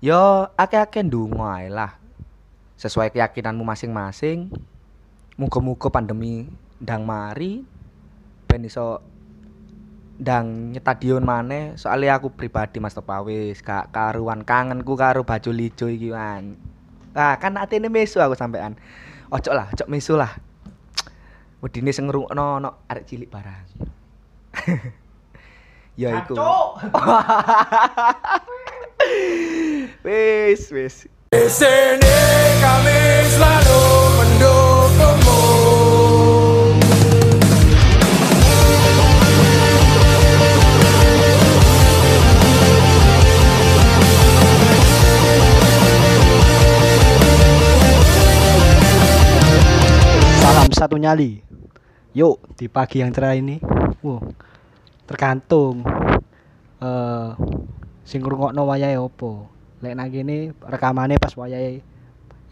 Yo akeh-akeh ndonga ae lah. Sesuai keyakinanmu masing-masing. Muga-muga pandemi ndang mari ben iso ndang nyetadion maneh. Soale aku pribadi Mas Topa wis gak karuan kangenku karo baju lijo iki wan. Ah, kan atene mesu aku sampean. Ojo lah, ojo mesu lah. Wedine sing ngrungokno ono arek cilik barang. ya iku. Wis, wis. Di sini kami selalu mendukungmu. Salam satu nyali. Yuk di pagi yang cerah ini. Wow. Tergantung eh sing ngrungokno wayahe opo. Lek nang kene rekamane pas wayahe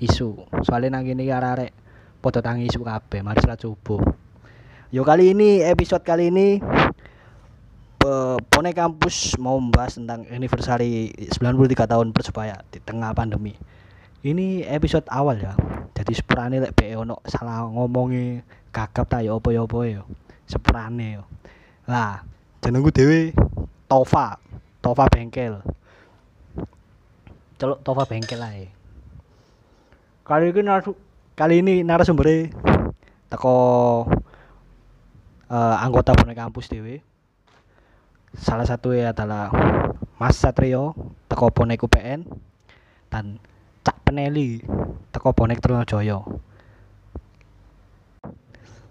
isu. Soalnya nang kene arek-arek padha tangi isu kabeh, mari salat subuh. Yo kali ini episode kali ini Pone Kampus mau membahas tentang anniversary 93 tahun Persebaya di tengah pandemi. Ini episode awal ya. Jadi sepurane lek BE ono salah ngomongi gagap ta ya apa ya apa ya. Sepurane yo. Lah, jenengku dhewe Tova. Tova Bengkel. Celuk Tova Bengkel ae. Kali ini naras- kali ini narasumber teko eh, anggota Pone Kampus dhewe. Salah satu ya adalah Mas Satrio teko Bonek UPN dan Cak Peneli teko Bonek Trunojoyo.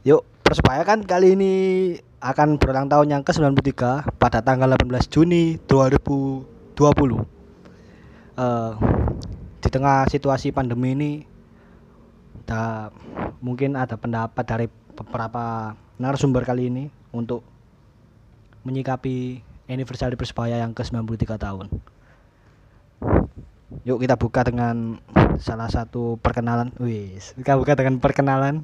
Yuk, Persebaya kan kali ini akan berulang tahun yang ke-93 pada tanggal 18 Juni 2020. Eh di tengah situasi pandemi ini da- mungkin ada pendapat dari beberapa narasumber kali ini untuk menyikapi anniversary Persebaya yang ke-93 tahun. Yuk kita buka dengan salah satu perkenalan. Wis, kita buka dengan perkenalan.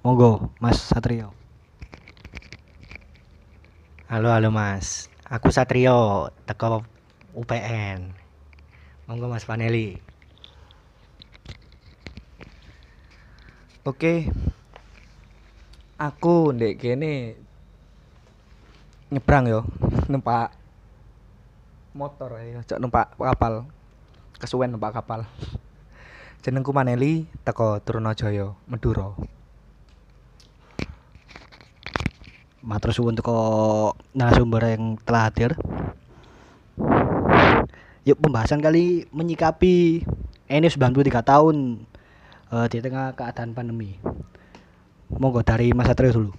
Monggo, Mas Satrio. Halo halo Mas, aku Satrio teko UPN. Monggo Mas Paneli. Oke. Aku ndek kene nyebrang yo, numpak motor ae, ojo numpak kapal. Kesuwen numpak kapal. Jenengku Maneli teko Trunojoyo, Madura. Matur suwun teko narasumber yang telah hadir. Yuk pembahasan kali menyikapi ini 93 tahun eh, di tengah keadaan pandemi. Monggo dari Mas Satrio dulu.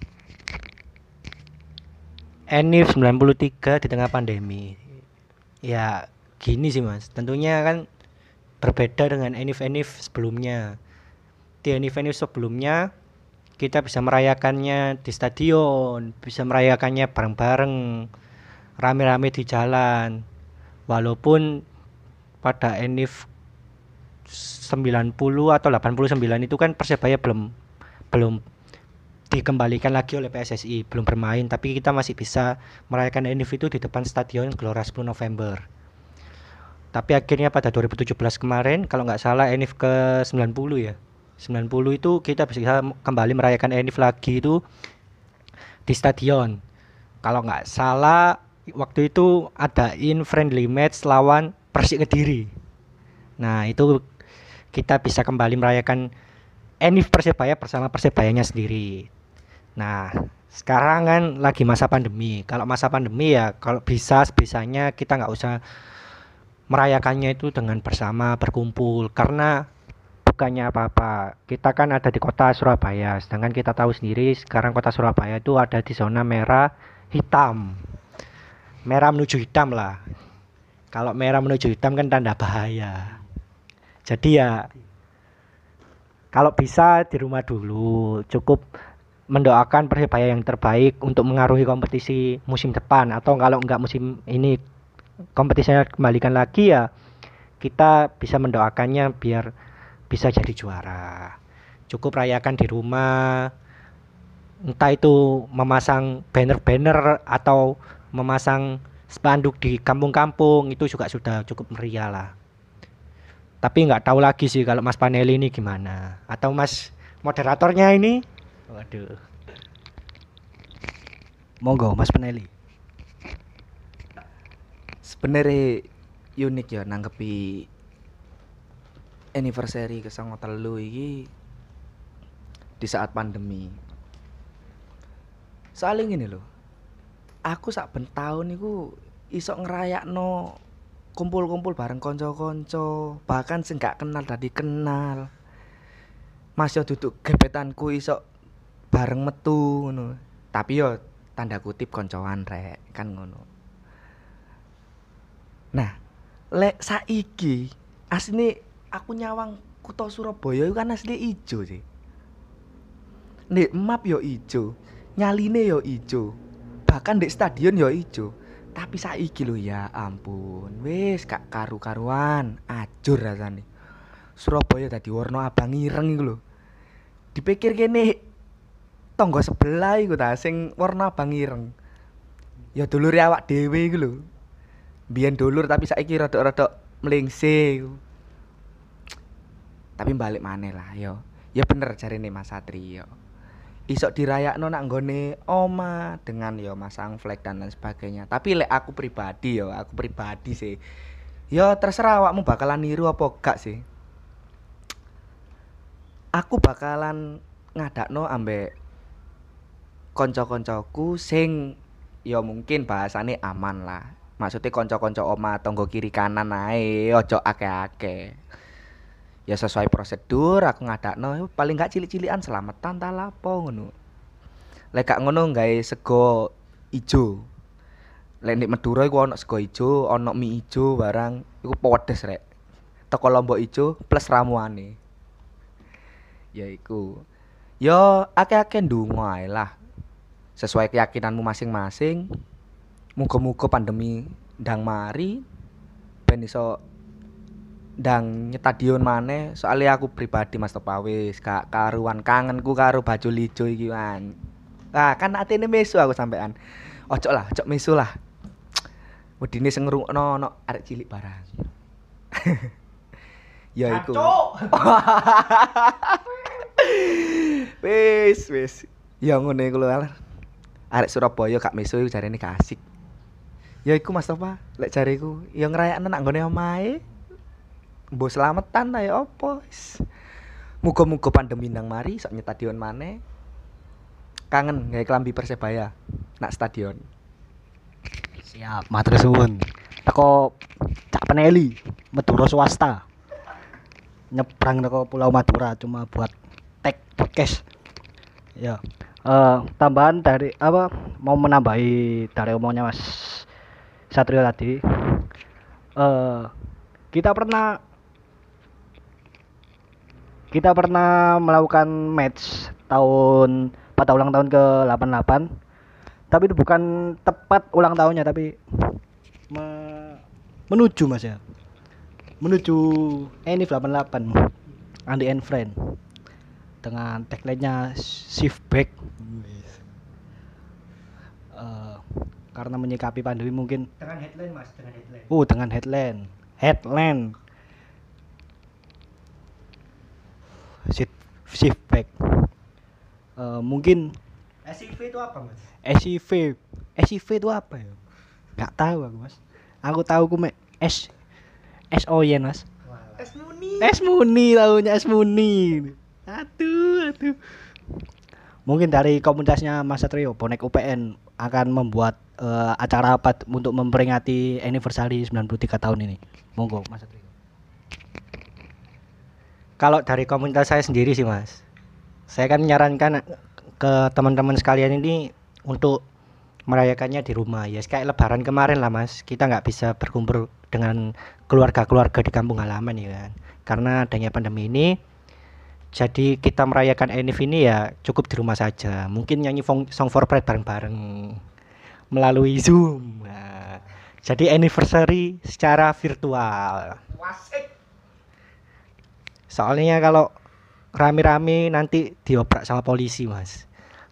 Enif 93 di tengah pandemi. Ya gini sih Mas, tentunya kan berbeda dengan Enif-Enif sebelumnya. Di Enif-Enif sebelumnya kita bisa merayakannya di stadion, bisa merayakannya bareng-bareng, rame-rame di jalan. Walaupun pada Enif 90 atau 89 itu kan Persebaya belum belum dikembalikan lagi oleh PSSI belum bermain tapi kita masih bisa merayakan Enif itu di depan stadion Gelora 10 November. Tapi akhirnya pada 2017 kemarin kalau nggak salah Enif ke 90 ya 90 itu kita bisa kembali merayakan Enif lagi itu di stadion. Kalau nggak salah waktu itu adain friendly match lawan Persik Kediri nah itu kita bisa kembali merayakan Enif Persebaya bersama Persebayanya sendiri. Nah, sekarang kan lagi masa pandemi. Kalau masa pandemi ya kalau bisa sebisanya kita nggak usah merayakannya itu dengan bersama berkumpul karena bukannya apa-apa. Kita kan ada di kota Surabaya, sedangkan kita tahu sendiri sekarang kota Surabaya itu ada di zona merah hitam. Merah menuju hitam lah. Kalau merah menuju hitam kan tanda bahaya. Jadi ya kalau bisa di rumah dulu cukup mendoakan persebaya yang terbaik untuk mengaruhi kompetisi musim depan atau kalau nggak musim ini kompetisinya kembalikan lagi ya kita bisa mendoakannya biar bisa jadi juara cukup rayakan di rumah entah itu memasang banner-banner atau memasang spanduk di kampung-kampung itu juga sudah cukup meriah lah Tapi nggak tahu lagi sih kalau Mas Paneli ini gimana. Atau Mas moderatornya ini? Waduh. Monggo Mas Peneli. sebenarnya unik ya nanggepi anniversary ke telu iki di saat pandemi. Soalnya gini loh, aku sak ben tahun iku iso ngerayakno kumpul-kumpul bareng konco-konco, bahkan sing gak kenal tadi kenal. Masih duduk gebetanku iso bareng metu ngono. Tapi yo tanda kutip koncoan rek, kan ngono. Nah, lek saiki asli aku nyawang kutha Surabaya itu kan asli ijo sih. Nek map yo ijo, nyaline yo ijo. Bahkan di stadion yo ijo. Tapi saiki lho ya ampun, wis gak karu-karuan, ajur rasane. Surabaya tadi warna abang ireng iku. Dipikir kene tonggo sebelah iku ta sing warna abang ireng. Ya dulure awak dhewe iku lho. Biyen dulur tapi saiki rada-rada mlingse iku. Tapi balik maneh lah yo. Ya bener jarine Mas Satrio. Isok dirayakno nak nggone oma dengan yo masang flag dan lain sebagainya. Tapi lek aku pribadi yo, aku pribadi sih. Yo terserah awakmu bakalan niru apa gak sih. Aku bakalan ngadakno ambek kanca-kancaku sing ya mungkin bahasane aman lah. Maksudnya kanca-kanca oma tonggo kiri kanan ae, ojo akeh-akeh. Ya sesuai prosedur aku ngadakno paling gak cilik-cilikan selamatan ta lapo ngono. Lek gak ngono gawe sego ijo. Lek nek Madura iku ana sego ijo, ana mie ijo barang iku pedes rek. Teko lombok ijo plus ramuane. Ya iku. Ya akeh-akeh ndonga ae lah. Sesuai keyakinanmu masing-masing. Muga-muga pandemi ndang mari ben iso ndang nyetadion maneh soalnya aku pribadi Mas Topawis gak karuan kangenku karo baju lijo iki man. Ah kan atene mesu aku sampean. Ojo lah, ojo mesu lah. Wedine sing ngrungokno ono arek cilik barang. ya iku. wis, wis. Ya ngono iku lho. Arek Surabaya gak mesu iku jarene gak asik. Ya iku Mas Topa, lek jariku ya ngrayakno nak nggone omahe. Mbok selametan ta ya apa wis. Muga-muga pandemi nang mari sok nyetadion maneh. Kangen gawe klambi Persebaya nak stadion. Siap, matur suwun. Teko Cak Peneli, Madura swasta. Nyebrang teko Pulau Madura cuma buat tag podcast. Ya. Eh tambahan dari apa mau menambahi dari omongnya Mas Satrio tadi. Eh kita pernah kita pernah melakukan match tahun pada ulang tahun ke 88 tapi itu bukan tepat ulang tahunnya tapi me- menuju mas ya. Menuju Enif 88 Andy and Friend dengan tagline-nya shift back. Eh, karena menyikapi pandemi mungkin Dengan headline Mas, dengan headline. uh dengan headline. Headline shift shift back Eh, mungkin SIV itu apa Mas? SIV SIV itu apa ya? Nggak tahu aku mas. Aku tahu aku me S SO ya mas. Es Muni. S Muni tahunya S Muni. Aduh aduh. Mungkin dari komunitasnya Mas Satrio bonek UPN akan membuat eh, acara apa untuk memperingati anniversary 93 tahun ini. Monggo Mas Satrio Kalau dari komunitas saya sendiri sih Mas, saya kan menyarankan ke teman-teman sekalian ini untuk merayakannya di rumah. Ya kayak lebaran kemarin lah mas. Kita nggak bisa berkumpul dengan keluarga-keluarga di kampung halaman ya kan? Karena adanya pandemi ini jadi kita merayakan Enif ini ya cukup di rumah saja. Mungkin nyanyi song for pride bareng-bareng melalui zoom. Nah, jadi anniversary secara virtual soalnya kalau rame-rame nanti diobrak sama polisi mas.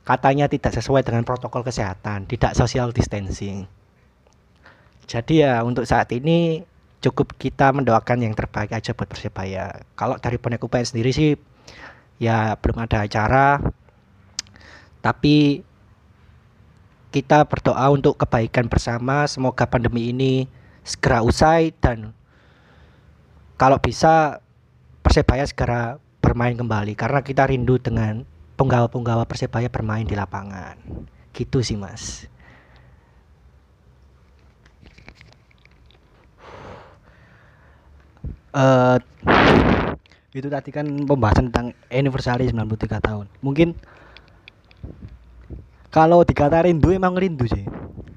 Katanya tidak sesuai dengan protokol kesehatan tidak social distancing. Jadi ya untuk saat ini cukup kita mendoakan yang terbaik aja buat Persebaya. Kalau dari bonek UPN sendiri sih ya belum ada acara. Tapi kita berdoa untuk kebaikan bersama semoga pandemi ini segera usai dan kalau bisa Persebaya segera bermain kembali karena kita rindu dengan penggawa-penggawa Persebaya bermain di lapangan gitu sih mas eh itu tadi kan pembahasan tentang anniversary 93 tahun. Mungkin kalau dikata rindu emang rindu sih.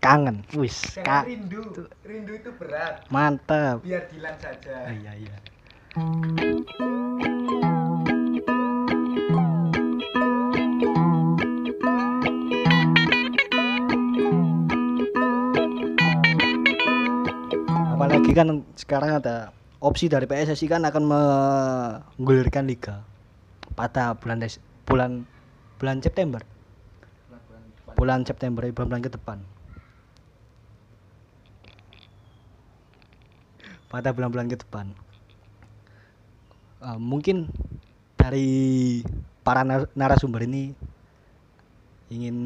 Kangen. Wis, ka rindu. Rindu itu berat. mantap. Biar Dilan saja. Iya, iya. Apalagi kan sekarang ada opsi dari PSSI kan akan menggulirkan liga pada bulan Des bulan bulan September. Bulan September bulan-bulan ke depan. Pada bulan-bulan ke depan. Eh, mungkin dari para nar- narasumber ini ingin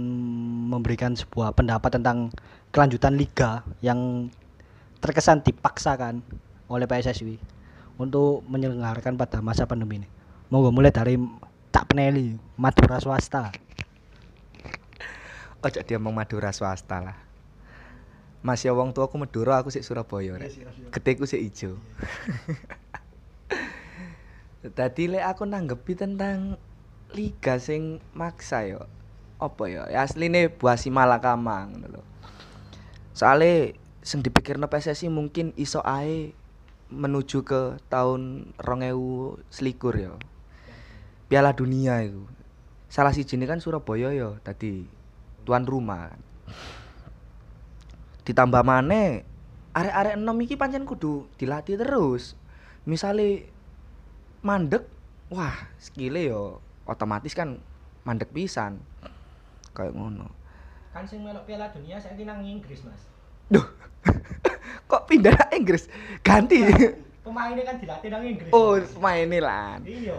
memberikan sebuah pendapat tentang kelanjutan liga yang terkesan dipaksakan oleh PSSI untuk menyelenggarakan pada masa pandemi ini. Monggo mulai dari Cak Peneli, Madura swasta. Ojo dia mau Madura swasta lah. Mas ya wong tuaku Madura, aku sik Surabaya rek. Getiku sik ijo. Tadi lek aku nanggepi tentang liga sing maksa yo. Apa ya? Ya asline Buasi Malakamang ngono lho. Soale sing dipikirno PSSI mungkin iso ae menuju ke tahun 2000 selikur ya. Piala Dunia itu. Salah siji kan Surabaya ya tadi tuan rumah. Ditambah maneh arek-arek enom iki pancen kudu dilatih terus. Misale mandek, wah skillnya yo otomatis kan mandek pisan. Kayak ngono. kan sing melok Piala Dunia saya nang Inggris mas Duh. Kok pindah nang Inggris? Ganti. pemainnya kan dilatih nang Inggris oh, main lan. iya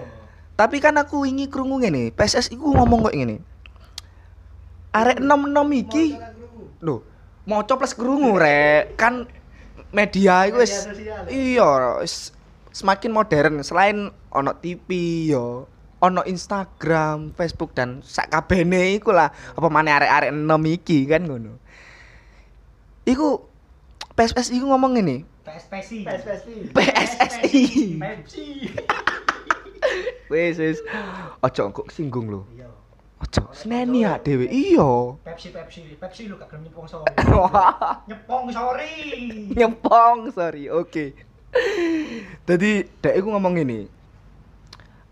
Tapi kan aku ingin krungu ngene, PSSI ku ngomong kok ngene. Arek enom-enom iki Loh, maca plus krungu rek. Kan media iku wis iya semakin modern selain ono TV yo ono Instagram, Facebook dan sak kabene iku lah apa maneh arek-arek enom iki kan ngono. Iku PSSI ku ngomong ngene, PSPSI PSSI. PSSI. Pepsi Wis wis. Ojo kok singgung lho. iya Ojo seneni ya dhewe. Iya. Pepsi Pepsi Pepsi lu gak gelem nyepong sorry nyepong sorry Nyempong, sorry. Oke. Jadi dek iku ngomong ini.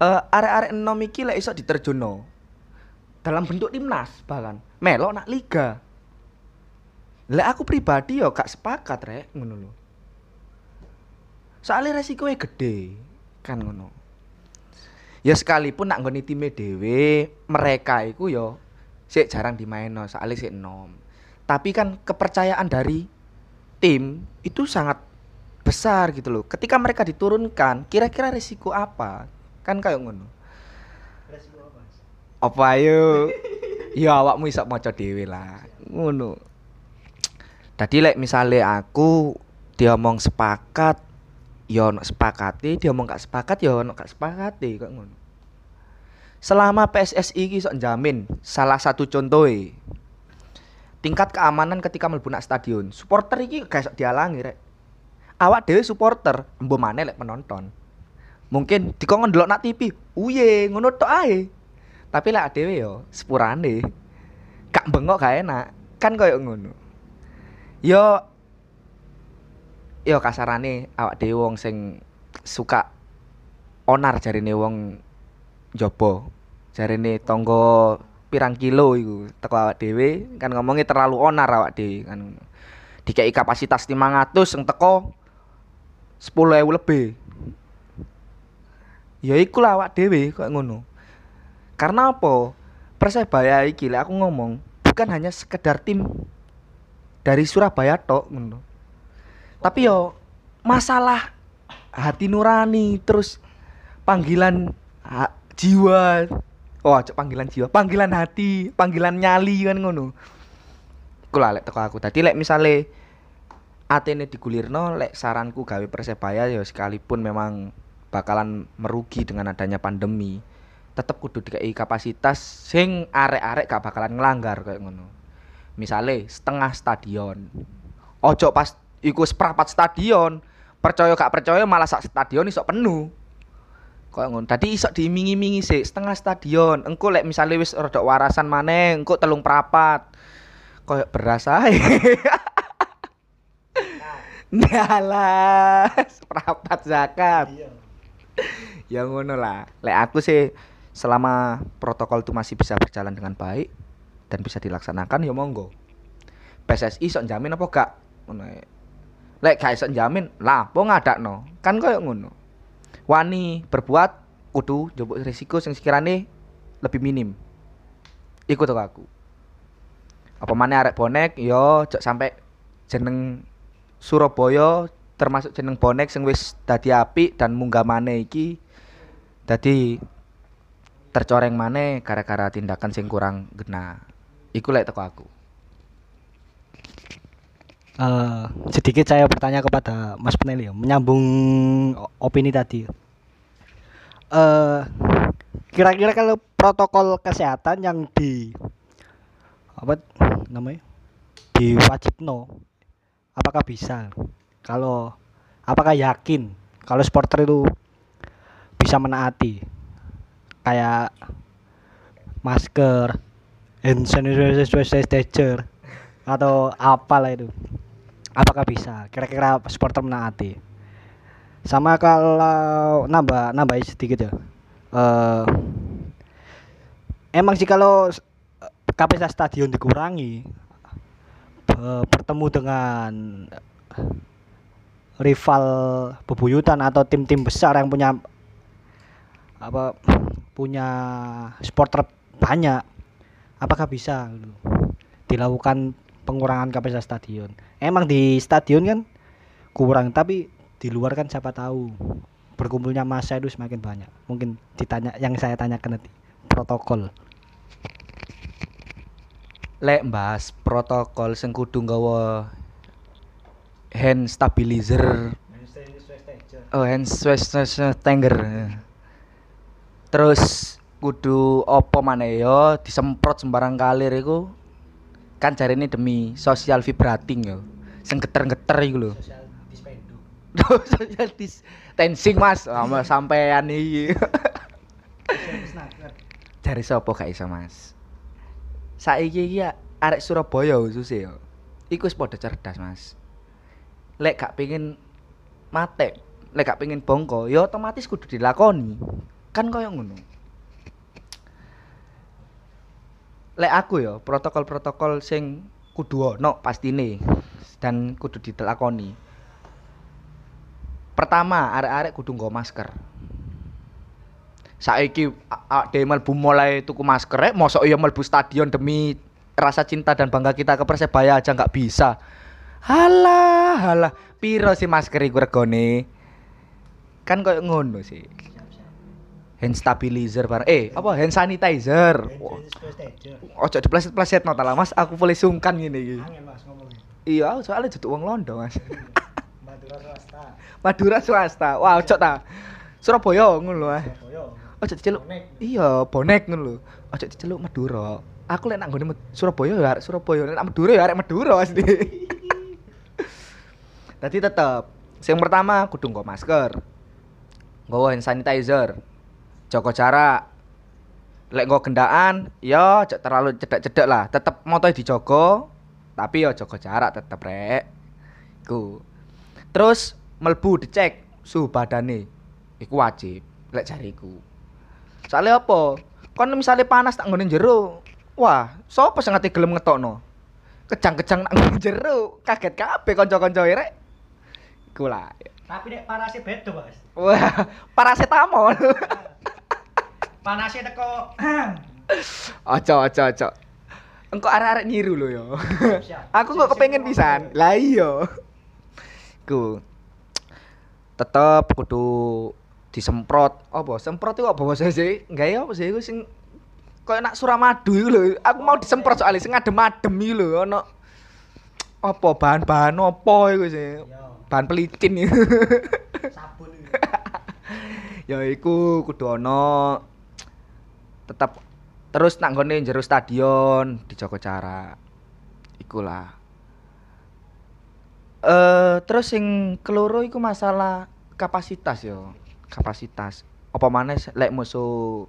Eh arek-arek enom iki lek iso diterjunno dalam bentuk timnas bahkan melok nak liga. Lek aku pribadi yo gak sepakat rek ngono lho. Soalnya resikonya gede kan ngono. Ya sekalipun nak nggone time dhewe, mereka iku yo sik jarang dimainno soalnya sik enom. Tapi kan kepercayaan dari tim itu sangat besar gitu loh. Ketika mereka diturunkan, kira-kira risiko apa? Kan kayak ngono. Apa ayo? ya awakmu iso maca dhewe lah. Ngono. Tadi lek misale aku diomong sepakat, ya ono sepakati, diomong gak sepakat ya ono gak sepakati kok ngono. Selama PSSI iki iso jamin salah satu contohe tingkat keamanan ketika mlebu nak stadion. Supporter iki gak dialangi rek. Awak dhewe supporter, embo maneh lek penonton. Mungkin dikon ndelok nak TV, uye ngono tok ae. Tapi lek dhewe yo sepurane. Gak bengok gak enak. Kan koyo ngono. Yo yo kasarane awak dhewe wong sing suka onar jarine wong njaba. Jarine tangga pirang kilo iku teko awak dhewe kan ngomongnya terlalu onar awak dhewe kan. Dikei kapasitas 500 yang teko 10.000 lebih. Ya iku lah awak dhewe kok ngono. Karena apa? Persebaya iki lek aku ngomong bukan hanya sekedar tim dari Surabaya tok ngono. Tapi yo masalah hati nurani terus panggilan ha- jiwa oh panggilan jiwa panggilan hati panggilan nyali kan ngono iku lah aku tadi lek misale atene digulirno lek saranku gawe persebaya ya sekalipun memang bakalan merugi dengan adanya pandemi tetep kudu dikai kapasitas sing arek-arek gak bakalan ngelanggar kayak ngono. Misale setengah stadion. Ojo pas iku seprapat stadion percaya gak percaya malah sak stadion iso penuh. Kok ngono. Tadi iso diiming-imingi sih setengah stadion. Engko lek misale wis rada warasan maneh engko telung prapat. Koyo beras ae Ngalah, seprapat zakat. ya ngono lah. Lek aku sih selama protokol itu masih bisa berjalan dengan baik dan bisa dilaksanakan ya monggo. PSSI sok jamin apa gak? Ngono. Lek gak iso jamin, lah apa ngadakno? Kan koyo ngono. Wani berbuat kudu njupuk risiko sing sekirane lebih minim. Iku tuh aku. Apa maneh arek bonek yo cok sampai jeneng Surabaya termasuk jeneng bonek sing wis dadi apik dan munggah maneh iki dadi tercoreng maneh gara-gara tindakan sing kurang gena. Iku lek teko aku. Eh, sedikit saya bertanya kepada Mas Peneli ya, menyambung opini tadi. Eh, kira-kira kalau protokol kesehatan yang di apa namanya diwajibno, apakah bisa? Kalau apakah yakin kalau supporter itu bisa menaati? Kayak masker, hand sanitizer atau apalah itu. Apakah bisa? Kira-kira supporter menaati? Sama kalau nambah nambah sedikit ya. Eh emang sih kalau kapasitas stadion dikurangi eh, bertemu dengan rival bebuyutan atau tim-tim besar yang punya apa punya supporter banyak. Apakah bisa? Dilakukan pengurangan kapasitas stadion. Emang di stadion kan kurang tapi di luar kan siapa tahu. Berkumpulnya masa itu semakin banyak. Mungkin ditanya yang saya tanyakan nanti protokol Lek bahas protokol sing kudu nggawa hand stabilizer Oh, hand tanger. Terus kudu opo maneh yo disemprot sembarang kalir iku kan jarine demi social vibrating yo. Sing geter-geter iku lho. social distancing Mas, sama sampean iki. Jare sapa gak iso Mas? Saiki iki arek Surabaya khusus yo. Iku wis padha cerdas Mas. Lek gak pengen mate, lek gak pengen bongko, ya otomatis kudu dilakoni. Kan koyo ngono. Lek aku ya protokol-protokol sing kudu ono pastine dan kudu dilakoni. Pertama, arek-arek kudu nggo masker. Saiki dhewe mlebu mulai tuku masker, rek mosok ya mlebu stadion demi rasa cinta dan bangga kita ke Persebaya aja nggak bisa. Halah, halah, piro sih masker iku regane? Kan koyo ngono sih. Hand stabilizer bareng. Eh, apa hand sanitizer? Ojo dipleset-pleset no lah Mas, aku boleh sungkan ngene iki. Iya, soalnya jatuh uang londo, Mas. Madura swasta. Wah, ojo ta. Surabaya ngono lho. ah. Ojo diceluk. Iya, bonek ngono lho. Ojo diceluk Madura. Aku lek nang nggone Surabaya ya arek Surabaya, lek nang Madura ya arek Madura asli. Tadi tetep sing pertama kudu nggo masker. Nggo hand sanitizer. Jaga jarak. Lek nggo gendaan, ya aja terlalu cedek-cedek lah. Tetep motoe dijogo, tapi ya jaga jarak tetep rek. Iku. Terus melbu dicek suhu badane. Iku wajib lek jariku. Soalnya apa? Kon misalnya panas tak nggone jero. Wah, sapa sing ati gelem ngetokno? Kejang-kejang nak nggone jero, kaget kabeh kanca-kanca rek. Iku lah. Tapi nek panasnya beda, Mas. Wah, paracetamol. Panasnya teko Ojo ojo ojo. Engko arek-arek nyiru lho yo. Aku kok kepengen pisan. Lah iya. Ku. tetep kudu disemprot. Apa? Semprot itu apa bahasa sih enggak ya apa sih iku sing koyo nak suramadu iku lho. Aku mau disemprot soalnya sing adem-adem iku lho ono apa bahan-bahan apa iku sih bahan pelicin iku. Sabun ya iku kudu ono tetap terus nak nggone jero stadion dijaga jarak ikulah. Eh terus sing keloro iku masalah kapasitas yo kapasitas apa se- lek musuh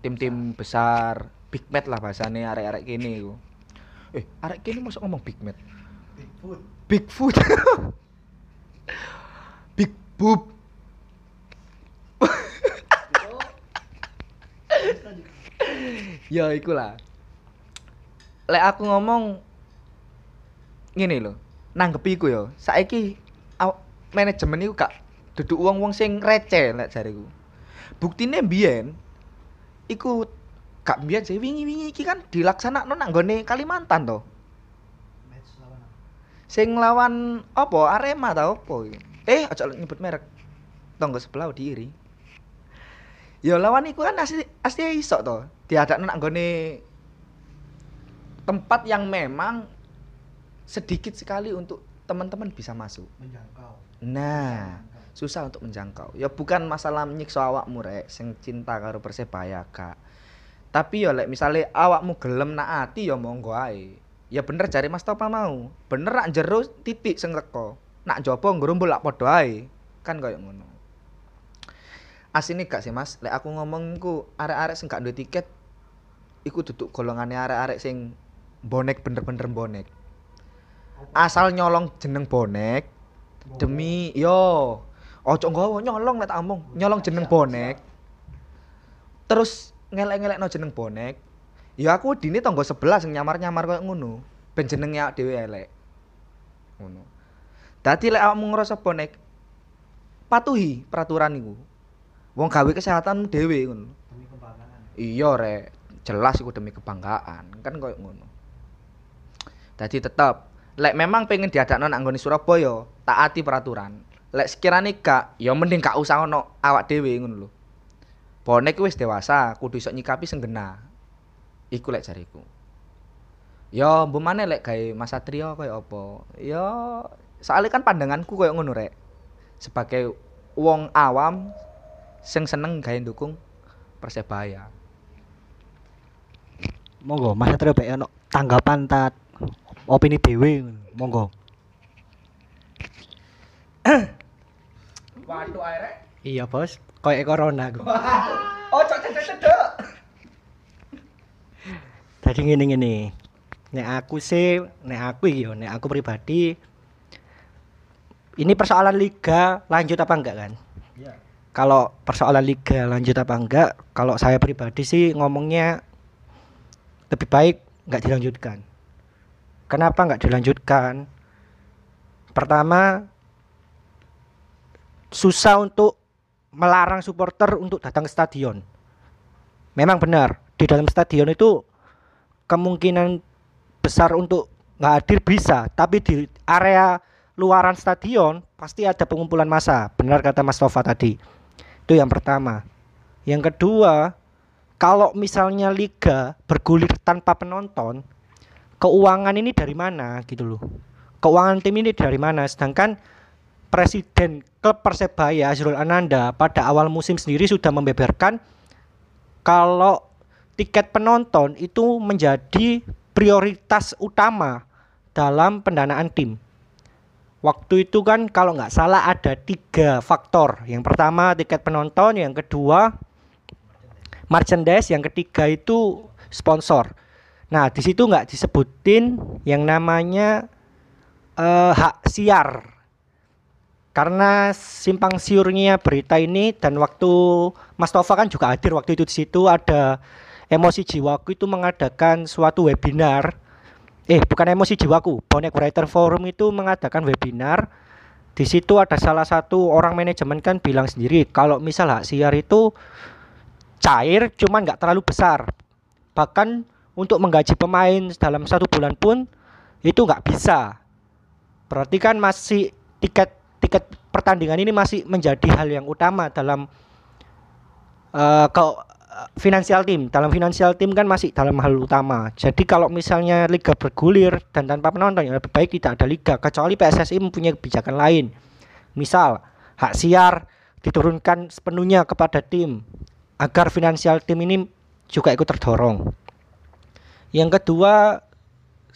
tim-tim besar big match lah bahasane arek-arek kene iku eh arek kene mosok ngomong big match Bigfoot. Bigfoot. Big boob. ya ikulah. Lek aku ngomong ngene lho, nanggepi iku ya. Saiki manajemen iku gak duduk wong-wong sing receh lek jariku. Buktine mbiyen iku gak mbiyen sih wingi-wingi iki kan dilaksanakno nang nggone Kalimantan to. Sing lawan apa Arema ta apa iki? Eh, aja nyebut merek. Tonggo sebelah diiri. Ya lawan iku kan asli asli iso to. Diadakno nak nggone tempat yang memang sedikit sekali untuk teman-teman bisa masuk. Menjangkau. Nah, susah untuk menjangkau. Ya bukan masalah nyiksa awakmu rek sing cinta karo Persebaya kak. Tapi ya lek misale awakmu gelem nak ati ya monggo ae. Ya bener jare Mas Topa mau. Bener nak jero titik sing teko. Nak jopo ngrumbul lak padha ae. Kan koyo ngono. Asine gak sih Mas, lek aku ngomong ku arek-arek sing gak duwe tiket iku duduk golongane arek-arek sing bonek bener-bener bonek. Asal nyolong jeneng bonek, demi yo ojo nggawa nyolong lek tak omong. Nyolong jeneng bonek. terus ngelek-ngelek no jeneng bonek. Ya aku dini sebelah sing nyamar-nyamar koyo ngono. Ben jenenge awak dhewe elek. Ngono. Dadi lek awakmu ngerasa bonek patuhi peraturan iku. Wong gawe kesehatan dhewe ngono. Demi kebanggaan. iya rek. Jelas iku demi kebanggaan. Kan koyo ngono. Dadi tetep lek memang pengen diadakno nang nggone Surabaya taati peraturan lek sekirane gak ya mending gak usah ono awak dhewe ngono lho. Bonek wis dewasa kudu iso nyikapi sing genah iku lek jariku. Ya mbok maneh lek gawe Mas Satrio koyo apa. Ya soalnya kan pandanganku koyo ngono rek. Sebagai wong awam sing seneng gawe dukung Persebaya. Monggo, Mas Satrio bae ono tanggapan tat opini dhewe. Monggo. Waduh. Iya, Bos. Kayak corona aku. Oh, cok cok cok cok. Tadi ngene-ngene. Nek aku sih, nek aku iki yo, nek aku pribadi ini persoalan liga lanjut apa enggak kan? Iya. Kalau persoalan liga lanjut apa enggak, kalau saya pribadi sih ngomongnya lebih baik nggak dilanjutkan. Kenapa nggak dilanjutkan? Pertama, susah untuk melarang supporter untuk datang ke stadion. Memang benar di dalam stadion itu kemungkinan besar untuk nggak hadir bisa, tapi di area luaran stadion pasti ada pengumpulan massa. Benar kata Mas Tova tadi. Itu yang pertama. Yang kedua, kalau misalnya liga bergulir tanpa penonton, keuangan ini dari mana gitu loh. Keuangan tim ini dari mana? Sedangkan presiden klub Persebaya Azrul Ananda pada awal musim sendiri sudah membeberkan kalau tiket penonton itu menjadi prioritas utama dalam pendanaan tim. Waktu itu kan kalau nggak salah ada tiga faktor. Yang pertama tiket penonton, yang kedua merchandise, yang ketiga itu sponsor. Nah di situ nggak disebutin yang namanya eh, hak siar karena simpang siurnya berita ini dan waktu Mas Tova kan juga hadir waktu itu di situ ada emosi jiwaku itu mengadakan suatu webinar. Eh bukan emosi jiwaku bonek writer forum itu mengadakan webinar. Di situ ada salah satu orang manajemen kan bilang sendiri kalau misal hak siar itu cair cuman nggak terlalu besar. Bahkan untuk menggaji pemain dalam satu bulan pun itu nggak bisa. Berarti kan masih tiket tiket pertandingan ini masih menjadi hal yang utama dalam eh ke finansial tim. Dalam finansial tim kan masih dalam hal utama. Jadi kalau misalnya liga bergulir dan tanpa penonton ya lebih baik tidak ada liga. Kecuali PSSI mempunyai kebijakan lain. Misal hak siar diturunkan sepenuhnya kepada tim agar finansial tim ini juga ikut terdorong. Yang kedua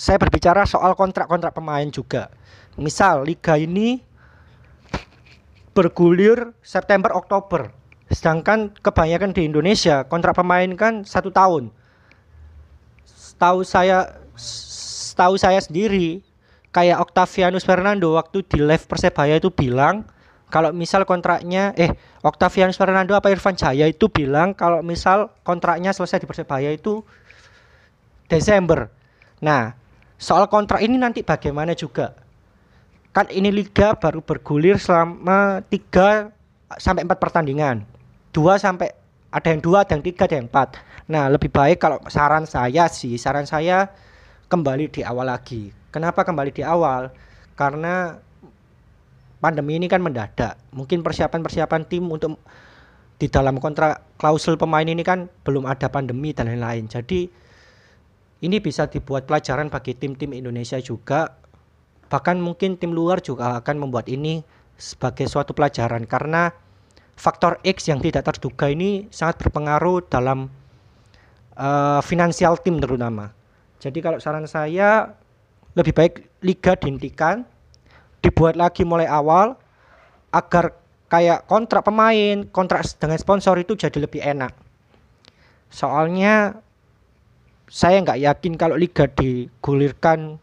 saya berbicara soal kontrak-kontrak pemain juga. Misal liga ini bergulir September Oktober sedangkan kebanyakan di Indonesia kontrak pemain kan satu tahun setahu saya setahu saya sendiri kayak Octavianus Fernando waktu di live Persebaya itu bilang kalau misal kontraknya eh Octavianus Fernando apa Irfan Jaya itu bilang kalau misal kontraknya selesai di Persebaya itu Desember. Nah, soal kontrak ini nanti bagaimana juga? Kan ini liga baru bergulir selama 3 sampai 4 pertandingan. 2 sampai ada yang 2, ada yang 3, ada yang 4. Nah, lebih baik kalau saran saya sih, saran saya kembali di awal lagi. Kenapa kembali di awal? Karena pandemi ini kan mendadak. Mungkin persiapan-persiapan tim untuk di dalam kontrak klausul pemain ini kan belum ada pandemi dan lain-lain. Jadi ini bisa dibuat pelajaran bagi tim-tim Indonesia juga. Bahkan mungkin tim luar juga akan membuat ini sebagai suatu pelajaran karena faktor X yang tidak terduga ini sangat berpengaruh dalam uh, finansial tim terutama. Jadi kalau saran saya lebih baik liga dihentikan, dibuat lagi mulai awal agar kayak kontrak pemain, kontrak dengan sponsor itu jadi lebih enak. Soalnya saya nggak yakin kalau liga digulirkan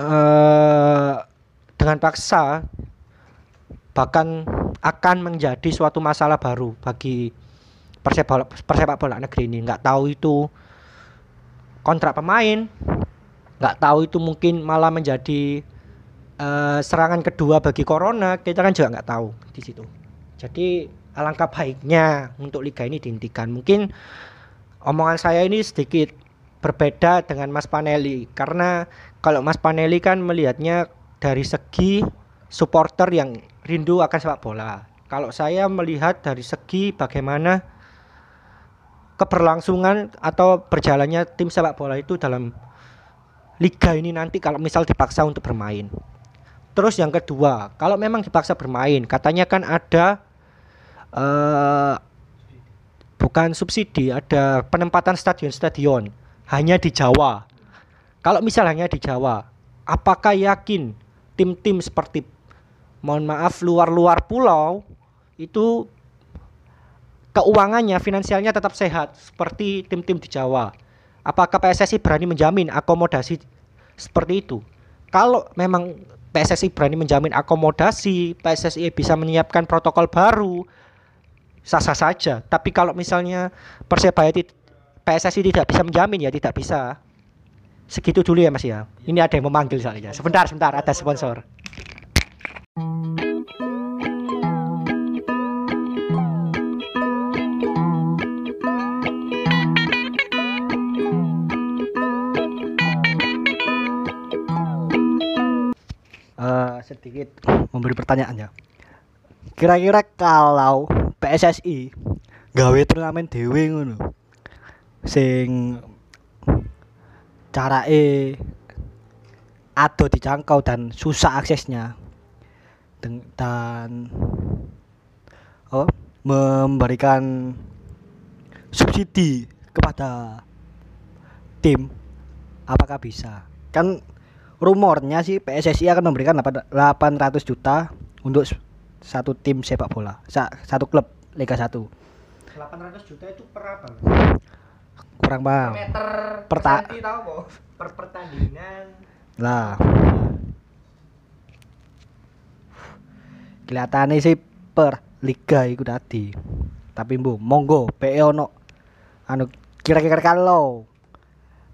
uh, dengan paksa bahkan akan menjadi suatu masalah baru bagi persepak persepak bola negeri ini. Nggak tahu itu kontrak pemain nggak tahu itu mungkin malah menjadi uh, serangan kedua bagi corona. Kita kan juga nggak tahu di situ. Jadi alangkah baiknya untuk liga ini dihentikan. Mungkin omongan saya ini sedikit berbeda dengan Mas Paneli karena kalau Mas Paneli kan melihatnya dari segi supporter yang rindu akan sepak bola. Kalau saya melihat dari segi bagaimana keberlangsungan atau berjalannya tim sepak bola itu dalam liga ini nanti kalau misal dipaksa untuk bermain. Terus yang kedua, kalau memang dipaksa bermain, katanya kan ada uh, bukan subsidi, ada penempatan stadion-stadion hanya di Jawa. Kalau misalnya di Jawa, apakah yakin tim-tim seperti mohon maaf luar-luar pulau itu keuangannya finansialnya tetap sehat seperti tim-tim di Jawa? Apakah PSSI berani menjamin akomodasi seperti itu? Kalau memang PSSI berani menjamin akomodasi, PSSI bisa menyiapkan protokol baru, sah-sah saja. Tapi kalau misalnya Persebaya PSSI tidak bisa menjamin ya tidak bisa. Segitu dulu ya Mas ya. Ini ada yang memanggil soalnya. Sebentar, sebentar ada sponsor. Uh, sedikit memberi pertanyaan ya. Kira-kira kalau PSSI gawe turnamen dhewe ngono. Sing carake ado dijangkau dan susah aksesnya. Dan oh memberikan subsidi kepada tim apakah bisa. Kan rumornya sih PSSI akan memberikan 800 juta untuk satu tim sepak bola Sa satu klub Liga 1 800 juta itu per apa? Kurang paham Meter. Perta- tahu? Per pertandingan. lah. Kelihatannya sih per liga itu tadi. Tapi bu monggo PE ono. Anu kira-kira kalau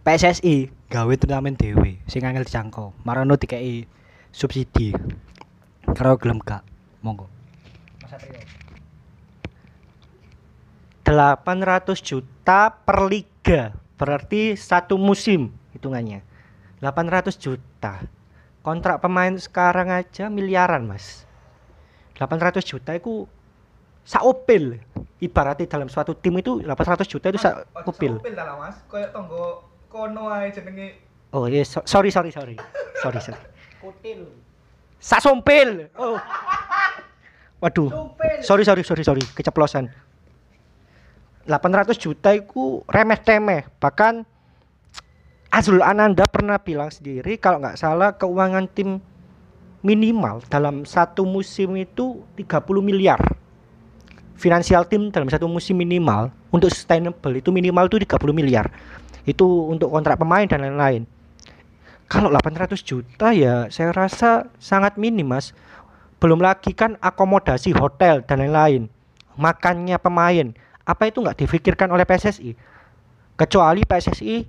PSSI gawe turnamen dewe sing angel dijangkau. Marono dikei subsidi. Kalau gelem gak? Monggo. 800 juta per liga. Berarti satu musim hitungannya. 800 juta. kontrak pemain sekarang aja miliaran mas. 800 juta itu saopil ibaratnya dalam suatu tim itu 800 juta itu saopil lah Mas, koyo tonggo kono ae jenenge. oh iya so- sorry sorry sorry. Sorry sorry. Sasompil oh. Waduh. Sorry sorry sorry sorry. Keceplosan 800 juta itu remeh temeh bahkan Azrul Ananda pernah bilang sendiri kalau nggak salah keuangan tim minimal dalam satu musim itu 30 miliar. Finansial tim dalam satu musim minimal untuk sustainable itu minimal itu 30 miliar. Itu untuk kontrak pemain dan lain-lain. Kalau 800 juta ya saya rasa sangat minim mas. Belum lagi kan akomodasi hotel dan lain-lain makannya pemain apa itu nggak difikirkan oleh PSSI kecuali PSSI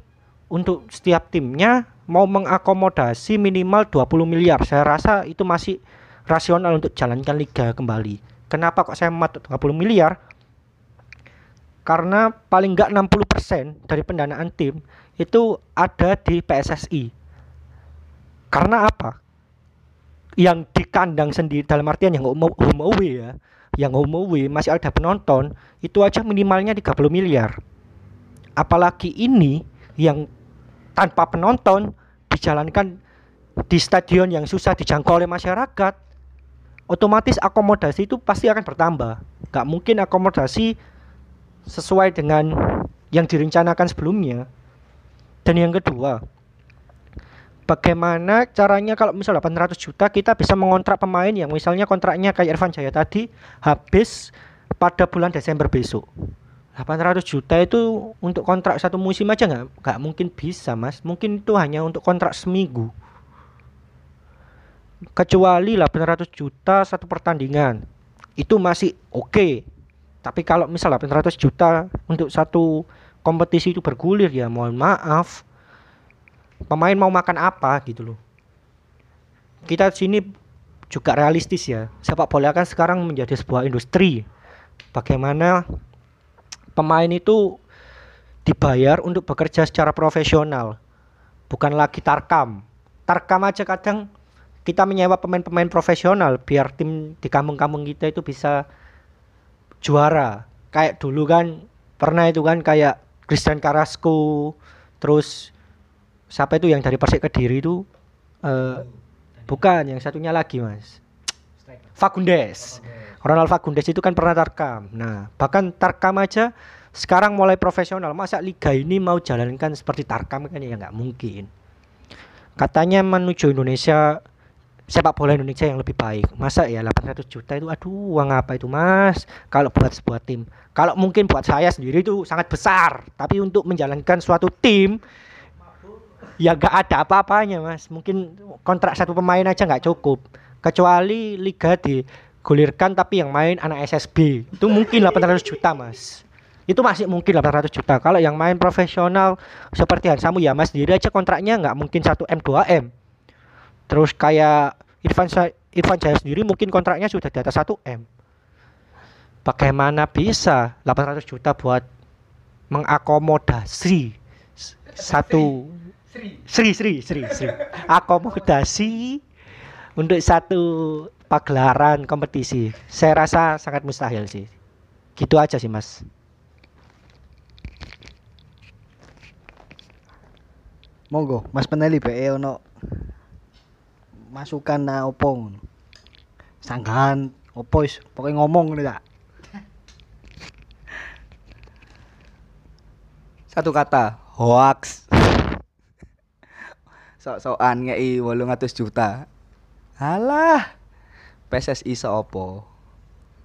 untuk setiap timnya mau mengakomodasi minimal 20 miliar. Saya rasa itu masih rasional untuk jalankan liga kembali. Kenapa kok saya matuk 20 miliar? Karena paling nggak 60% dari pendanaan tim itu ada di PSSI karena apa? Yang di kandang sendiri dalam artian yang home away ya yang home away masih ada penonton itu aja minimalnya 30 miliar. Apalagi ini yang tanpa penonton dijalankan di stadion yang susah dijangkau oleh masyarakat otomatis akomodasi itu pasti akan bertambah. Nggak mungkin akomodasi sesuai dengan yang direncanakan sebelumnya. Dan yang kedua bagaimana caranya kalau misal 800 juta kita bisa mengontrak pemain yang misalnya kontraknya kayak Irfan Jaya tadi habis pada bulan Desember besok. 800 juta itu untuk kontrak satu musim aja nggak nggak mungkin bisa mas. Mungkin itu hanya untuk kontrak seminggu. Kecuali 800 juta satu pertandingan itu masih oke. Tapi kalau misal 800 juta untuk satu kompetisi itu bergulir ya mohon maaf pemain mau makan apa gitu loh. Kita sini juga realistis ya. Sepak bola kan sekarang menjadi sebuah industri. Bagaimana pemain itu dibayar untuk bekerja secara profesional bukan lagi tarkam. Tarkam aja kadang kita menyewa pemain-pemain profesional biar tim di kampung-kampung kita itu bisa juara. Kayak dulu kan pernah itu kan kayak Christian Carrasco terus siapa itu yang dari Persik Kediri itu eh bukan yang satunya lagi mas. Fagundes. Ronald Fagundes itu kan pernah tarkam. Nah bahkan tarkam aja sekarang mulai profesional. Masa liga ini mau jalankan seperti tarkam kan? Ya nggak mungkin. Katanya menuju Indonesia sepak bola Indonesia yang lebih baik. Masa ya 800 juta itu aduh uang apa itu mas? Kalau buat sebuah tim. Kalau mungkin buat saya sendiri itu sangat besar. Tapi untuk menjalankan suatu tim ya gak ada apa-apanya mas. Mungkin kontrak satu pemain aja nggak cukup. Kecuali liga digulirkan tapi yang main anak SSB itu mungkin 800 juta mas. Itu masih mungkin 800 juta. Kalau yang main profesional seperti Hansamu ya mas sendiri aja kontraknya nggak mungkin 1 M 2 M. Terus kayak Irfan Irfan Jaya sendiri mungkin kontraknya sudah di atas 1 M. Bagaimana bisa 800 juta buat mengakomodasi satu Sri Sri Sri Sri akomodasi untuk satu pagelaran kompetisi saya rasa sangat mustahil sih gitu aja sih mas Monggo, Mas Peneli be ono masukan na opo ngono. Sanggahan opo wis pokoke ngomong ngono tak. Satu kata, hoax. Sok-sokan ngei 800 juta. Alah. PSSI seopo?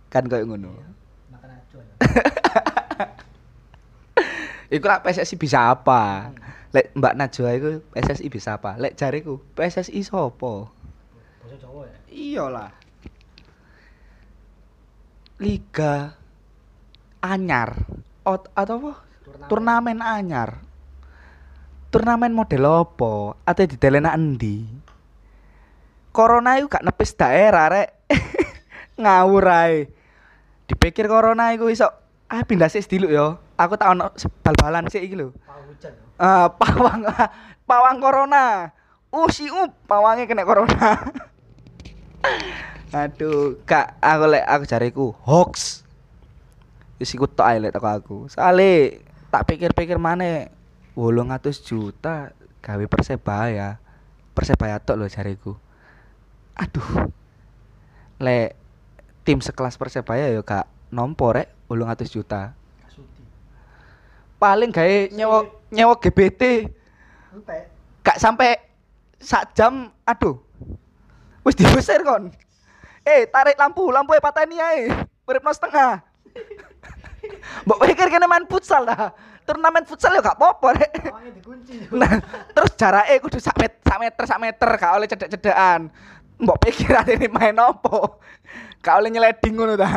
Kan koyo ngono. Iku lah PSSI bisa apa? Lek Mbak Najwa iku PSSI bisa apa? Lek jariku PSSI sopo? Iya lah. Liga anyar Ot, atau apa? Turnamen anyar. Turnamen model apa? Atau di delena endi? Corona itu gak nepis daerah rek. Ngawur ae. Dipikir corona iku iso ah pindah sih dulu yo. Aku tak ono bal-balan sih iki lho. Eh, pawang pawang corona. uh si up pawange kena corona aduh kak aku lek aku jariku hoax wis iku tok ae lek teko aku soale tak pikir-pikir mana 800 juta gawe persebaya. Persebaya tok lho jariku. Aduh. Lek tim sekelas persebaya ya gak nompo rek 800 juta. Paling gawe nyewa nyewa GBT gak sampai sak jam aduh. Wis diusir kon. Eh tarik lampu lampu e pateni ae uripno setengah. Mbok pikir kene main futsal dah turnamen futsal ya gak apa-apa rek nah terus jarake kudu sak met, sak meter sak meter gak oleh cedek-cedekan mbok pikir ini main opo gak oleh nyeleding ngono ta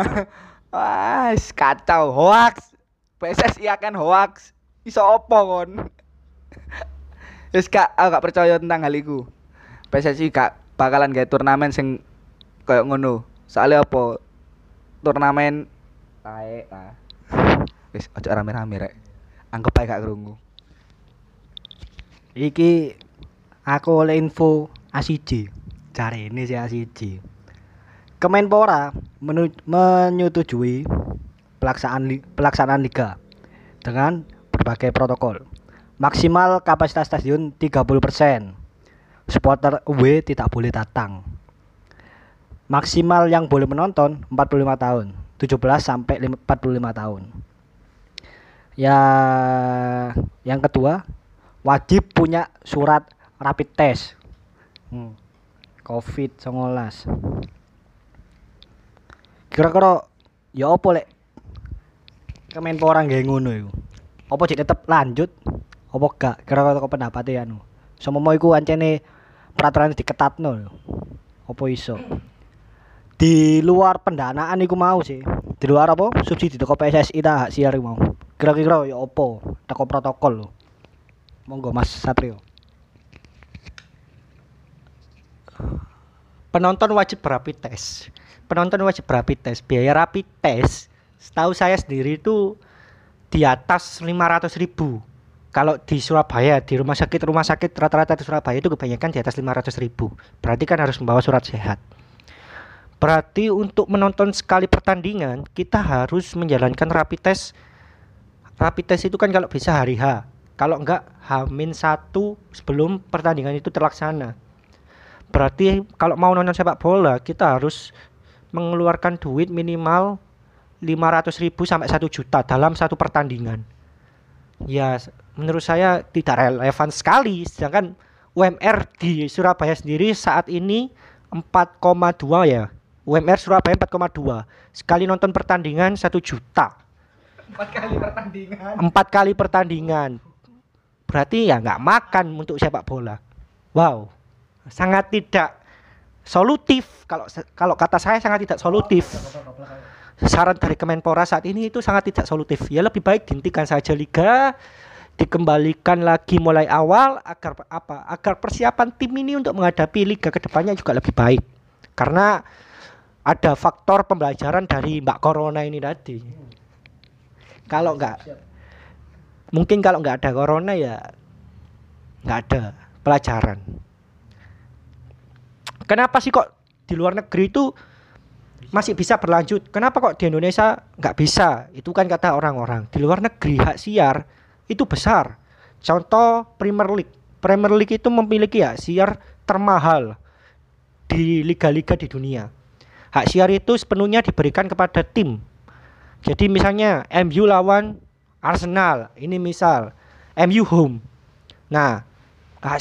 wah kacau hoax PSSI akan hoax iso opo kon Wis gak aku gak percaya tentang hal iku. PSSI gak bakalan gawe turnamen sing koyo ngono. Soalnya apa? Turnamen tae ah. Wis ojo rame-rame rek. Anggap ae gak krungu. Iki aku oleh info ACJ. Cari ini sih ACJ. Kemenpora menyetujui pelaksanaan pelaksanaan liga dengan berbagai protokol. Maksimal kapasitas stadion 30%. Supporter away tidak boleh datang. Maksimal yang boleh menonton 45 tahun, 17 sampai lim- 45 tahun. Ya, yang kedua, wajib punya surat rapid test. Hmm. Covid 19. Kira-kira ya apa lek Kemenpora nggak ngono iku? Apa cek tetep lanjut? Apa gak? Kira-kira kok pendapatnya anu. Semomo iku ancene peraturan diketatno lho. Apa iso? Di luar pendanaan iku mau sih. Di luar apa? Subsidi teko PSSI ta hak siar mau. Kira-kira ya apa? Teko protokol lho. Monggo Mas Satrio. penonton wajib rapid test. Penonton wajib rapid test. Biaya rapid test setahu saya sendiri itu di atas 500 ribu. Kalau di Surabaya, di rumah sakit rumah sakit rata-rata di Surabaya itu kebanyakan di atas 500 ribu. Berarti kan harus membawa surat sehat. Berarti untuk menonton sekali pertandingan kita harus menjalankan rapid test. Rapid test itu kan kalau bisa hari H. Kalau enggak H-1 sebelum pertandingan itu terlaksana. Berarti kalau mau nonton sepak bola kita harus mengeluarkan duit minimal 500 ribu sampai 1 juta dalam satu pertandingan. Ya menurut saya tidak relevan sekali sedangkan UMR di Surabaya sendiri saat ini 4,2 ya. UMR Surabaya 4,2. Sekali nonton pertandingan 1 juta. Empat kali pertandingan. Empat kali pertandingan. Berarti ya nggak makan untuk sepak bola. Wow, sangat tidak solutif. Kalau kalau kata saya sangat tidak solutif. Saran dari Kemenpora saat ini itu sangat tidak solutif. Ya lebih baik dihentikan saja liga, dikembalikan lagi mulai awal agar apa? Agar persiapan tim ini untuk menghadapi liga ke depannya juga lebih baik. Karena ada faktor pembelajaran dari Mbak Corona ini tadi. Kalau nggak mungkin kalau nggak ada corona ya nggak ada pelajaran. Kenapa sih kok di luar negeri itu masih bisa berlanjut? Kenapa kok di Indonesia nggak bisa? Itu kan kata orang-orang. Di luar negeri hak siar itu besar. Contoh Premier League. Premier League itu memiliki hak siar termahal di liga-liga di dunia. Hak siar itu sepenuhnya diberikan kepada tim. Jadi misalnya MU lawan Arsenal, ini misal MU home. Nah,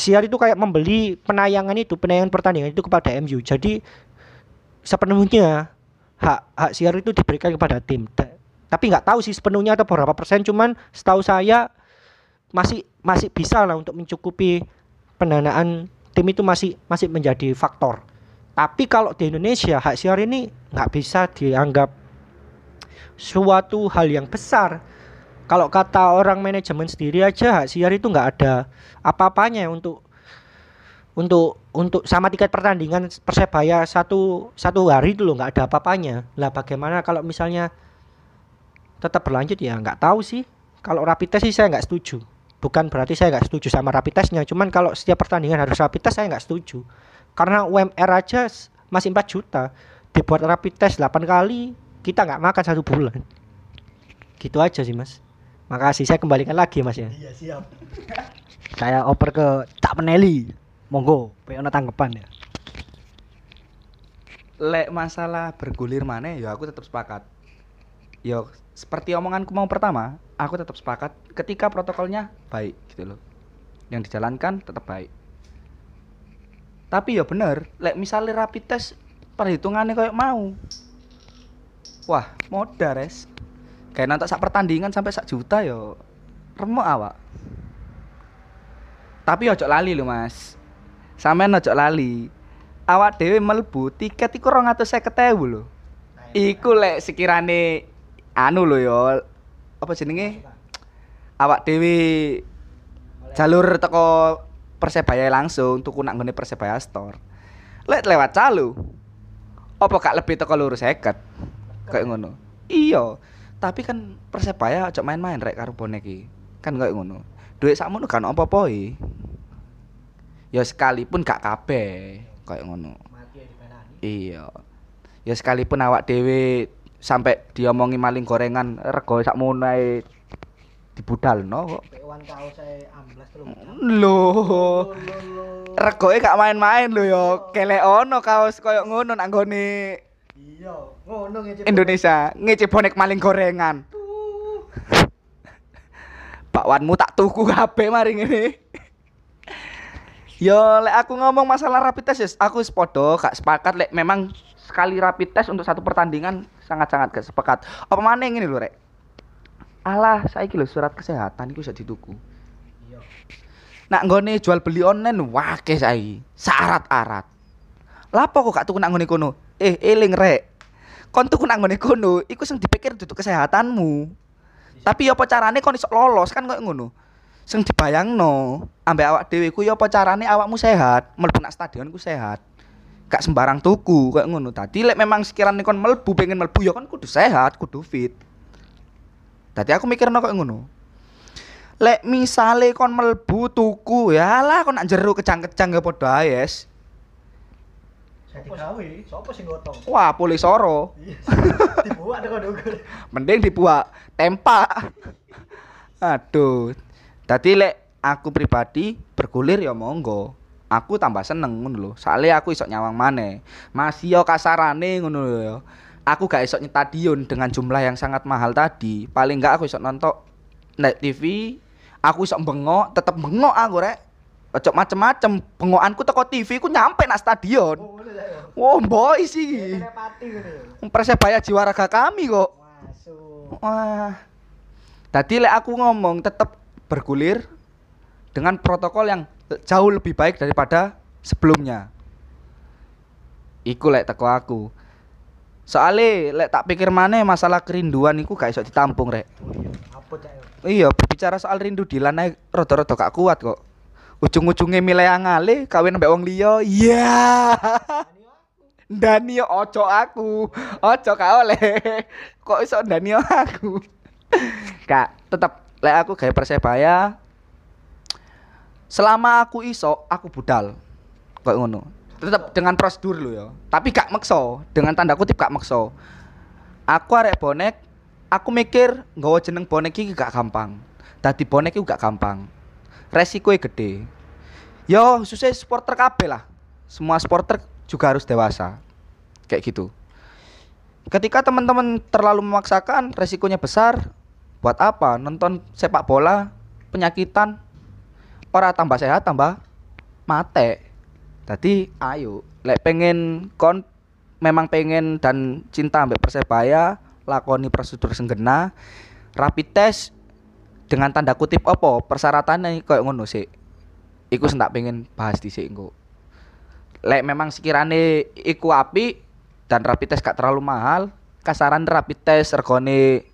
siar itu kayak membeli penayangan itu, penayangan pertandingan itu kepada MU. Jadi sepenuhnya hak hak siar itu diberikan kepada tim. Ta- Tapi nggak tahu sih sepenuhnya atau berapa persen. Cuman setahu saya masih masih bisa lah untuk mencukupi pendanaan tim itu masih masih menjadi faktor. Tapi kalau di Indonesia hak siar ini nggak bisa dianggap suatu hal yang besar. Kalau kata orang manajemen sendiri aja hak siar itu nggak ada apa-apanya untuk untuk untuk sama tiket pertandingan persebaya satu satu hari loh nggak ada apa-apanya. Lah bagaimana kalau misalnya tetap berlanjut ya nggak tahu sih. Kalau rapid test sih saya nggak setuju. bukan berarti saya nggak setuju sama rapid testnya cuman kalau setiap pertandingan harus rapid test saya nggak setuju karena UMR aja masih 4 juta dibuat rapid test 8 kali kita nggak makan satu bulan. Gitu aja sih mas. Makasih saya kembalikan lagi mas ya. Iya siap. Saya oper ke Cak Peneli. Monggo, pengen ono tanggapan ya. lek masalah bergulir mana ya aku tetap sepakat. Yo seperti omonganku mau pertama aku tetap sepakat ketika protokolnya baik gitu loh. Yang dijalankan tetap baik. Tapi ya bener lek misalnya rapid test perhitungannya kayak mau wah modal res kayak nanti sak pertandingan sampai sak juta yo remuk awak tapi ojo lali lho mas sampean ojo lali awak dhewe melbu tiket iku 250.000 lho. Iku lek sekirane anu lho ya apa jenenge? Awak dhewe jalur teko Persebaya langsung tuku nak nggone Persebaya Store. Lek lewat calo. Apa gak lebih teko lurus 50? Kayak ngono. Iya. Tapi kan Persebaya aja main-main rek karo bonek iki. Kan kayak ngono. Duit sakmono kan apa-apa i. Ya sekalipun gak kabeh kayak ngono. Ya. Iya. Ya sekalipun awak dhewe sampai diomongi maling gorengan rego kok. Pewan kau saya amblas terus. Loh. Regoe gak main-main lho ya. Kelek ono kaos koyo ngono nggone Iya, ngono ngece. Indonesia ngece bonek maling gorengan. Bakwanmu tak tuku kabeh mari ngene. Yo lek aku ngomong masalah rapid test yes, aku sepodo gak sepakat lek memang sekali rapid test untuk satu pertandingan sangat-sangat gak sepakat. Apa maneh ngene lho rek. Alah, saiki lho surat kesehatan iku bisa dituku. Iya. Nak nggone jual beli online wakeh saiki. Syarat-arat. Lapo kok gak tuku nak nggone kono? Eh, eling rek. Kon tuku nak nggone kono, iku sing dipikir duduk kesehatanmu. Tapi ya apa carane kon iso lolos kan koyo ngono. Sing dibayangno ambek awak dhewe ku ya apa carane awakmu sehat, mlebu nak stadion ku sehat. Gak sembarang tuku kayak ngono. Tadi lek memang sekiranya kon mlebu pengen mlebu ya kon kudu sehat, kudu fit. Tadi aku mikirno kayak ngono. Lek misale kon melbu tuku ya lah kon nak jero kejang-kejang ya padha ae, yes. Sing gotong? Wah, polisoro. Iya. Dibuat kok ndukur. Mending dibuat tempak. Aduh. Tadi lek aku pribadi bergulir ya monggo. Aku tambah seneng ngono lho. Soale aku iso nyawang maneh. Masih yo kasarane ngono lho ya. Aku gak iso nyetadion dengan jumlah yang sangat mahal tadi. Paling enggak aku iso nonton net TV. Aku iso bengok, tetep bengok aku rek. Ojo macem-macem, bengokanku teko TV ku nyampe nak stadion. Oh. Wow, boy sih. Telepati ngono. Persebaya jiwa raga kami kok. Masuk. Wah. Tadi lek aku ngomong tetap bergulir dengan protokol yang jauh lebih baik daripada sebelumnya. Iku lek teko aku. Soale lek tak pikir maneh masalah kerinduan iku gak iso ditampung rek. Oh iya, yo? Iya, berbicara soal rindu Dilan ae rada-rada gak kuat kok. Ujung-ujungnya milih ngale kawin mbek wong liya. Iya. Yo ojo aku. Ojo gak oleh. Kok iso Dani aku? Kak, tetep lek aku gawe Persebaya selama aku iso aku budal. Kok ngono. Tetep dengan prosedur lho ya. Tapi gak makso, dengan tanda kutip gak makso. Aku arek bonek, aku mikir nggawa jeneng bonek iki gak gampang. Dadi bonek iki gak gampang. Resikoe gede. Yo, susah supporter kabeh lah. Semua supporter juga harus dewasa. Kayak gitu. Ketika teman-teman terlalu memaksakan, resikonya besar. Buat apa? Nonton sepak bola, penyakitan, ora tambah sehat, tambah mate. Tadi ayo, lek pengen kon memang pengen dan cinta ambek Persebaya, lakoni prosedur senggena, rapid test dengan tanda kutip apa persyaratannya kayak ngono sih. Iku sing tak pengen bahas dhisik engko. Lek memang sekirane iku api dan rapid test gak terlalu mahal, kasaran rapid test regone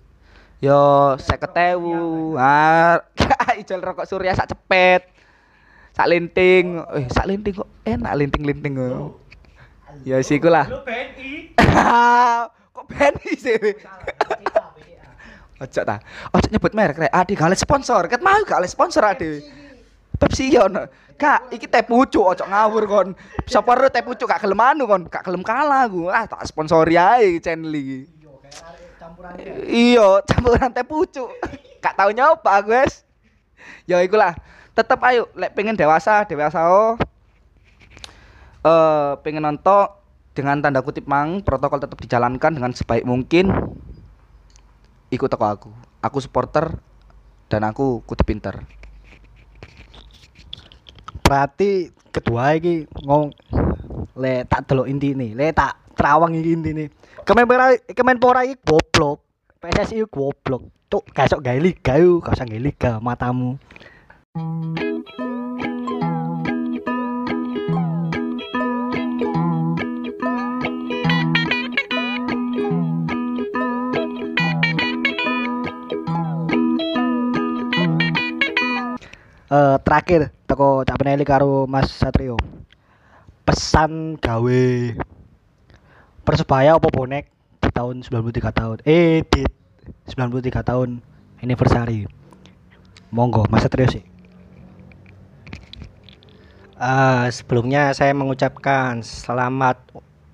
yo 50.000. Ah, ijol rokok surya sak cepet. Sak linting, eh sak linting kok enak linting-linting kok. Ya sih lah. Kok BNI sih? Ojo ta. Ojo nyebut merek rek. Ade gak sponsor. Ket mau gak sponsor ade. Pepsi yo no. Kak, iki teh pucuk ojo ngawur kon. Sapa ro teh pucuk gak gelem anu kon, gak gelem kalah aku. Ah tak sponsori ae channel iki. Iya, campuran teh pucuk. Gak tau nyoba aku, wes. Ya ikulah. Tetep ayo lek pengen dewasa, dewasa oh. Eh pengen nonton dengan tanda kutip mang protokol tetap dijalankan dengan sebaik mungkin ikut toko aku aku supporter dan aku kudu pinter Berarti kedua iki ngomong le tak delok intine, le tak terawang iki intine. Kemenpora Kemenpora iki goblok. PSSI goblok. Cuk, gak sok gawe liga gak usah gawe liga matamu. Eh terakhir teko Cak Peneli karo Mas Satrio. Pesan gawe Persebaya apa bonek di tahun 93 tahun. Eh di 93 tahun anniversary. Monggo Mas Satrio sih. Eh, sebelumnya saya mengucapkan selamat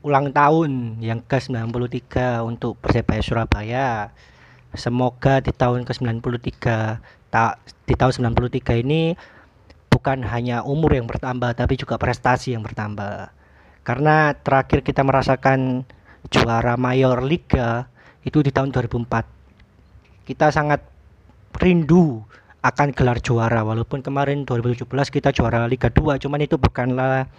ulang tahun yang ke-93 untuk Persebaya Surabaya. Semoga di tahun ke-93 tak di tahun 93 ini bukan hanya umur yang bertambah tapi juga prestasi yang bertambah. Karena terakhir kita merasakan juara mayor liga itu di tahun 2004. Kita sangat rindu akan gelar juara walaupun kemarin 2017 kita juara Liga 2 cuman itu bukanlah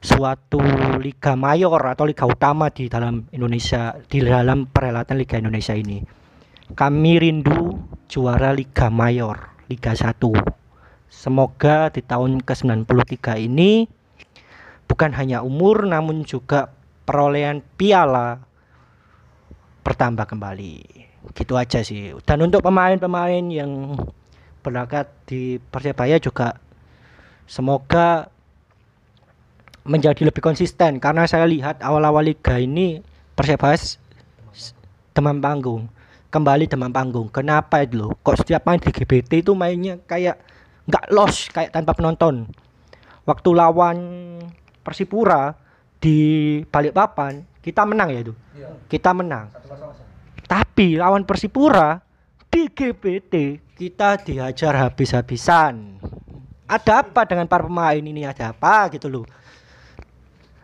suatu liga mayor atau liga utama di dalam Indonesia di dalam perhelatan Liga Indonesia ini. Kami rindu juara Liga Mayor, Liga 1. Semoga di tahun ke-93 ini bukan hanya umur namun juga perolehan piala bertambah kembali. Gitu aja sih. Dan untuk pemain-pemain yang berlaga di Persebaya juga semoga menjadi lebih konsisten karena saya lihat awal-awal liga ini Persebaya demam panggung kembali demam panggung. Kenapa itu loh? Kok setiap main di GBT itu mainnya kayak nggak los kayak tanpa penonton. Waktu lawan Persipura di Balikpapan kita menang ya itu? Kita menang. Tapi lawan Persipura di GBT kita dihajar habis-habisan. Ada apa dengan para pemain ini? Ada apa gitu loh?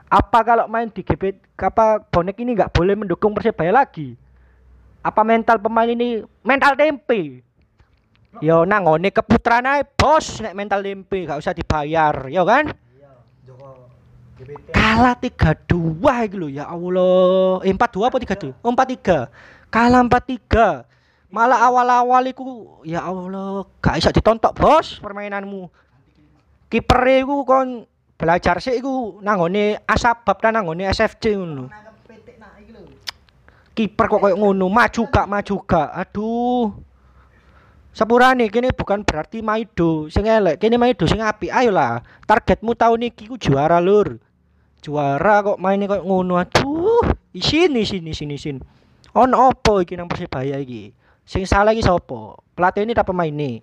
Apa kalau main di GP apa bonek ini nggak boleh mendukung Persebaya lagi apa mental pemain ini? Mental tempe. Yo nangone keputraan ae bos. Nek mental tempe gak usah dibayar yo kan? Kalah 3-2 iki lho ya Allah. Eh 4-2 apa 3-2 oh 4-3 kalah 4-3 malah awal-awal iku ya Allah gak bisa ditontok bos permainanmu. Kiper iku kon belajar sih iku nanggone asabab dan nanggone SFC ngono kiper kok koyo ngono maju gak maju gak aduh. Sepurane kene bukan berarti Maido sing elek kene Maido sing apik. Ayolah targetmu tahun iki ku juara lur. Juara kok mainnya kok ngono. Aduh isin isin isin isin ono opo iki nang Persebaya iki? Sing salah iki sapa? Pelatih ini tak pemain ini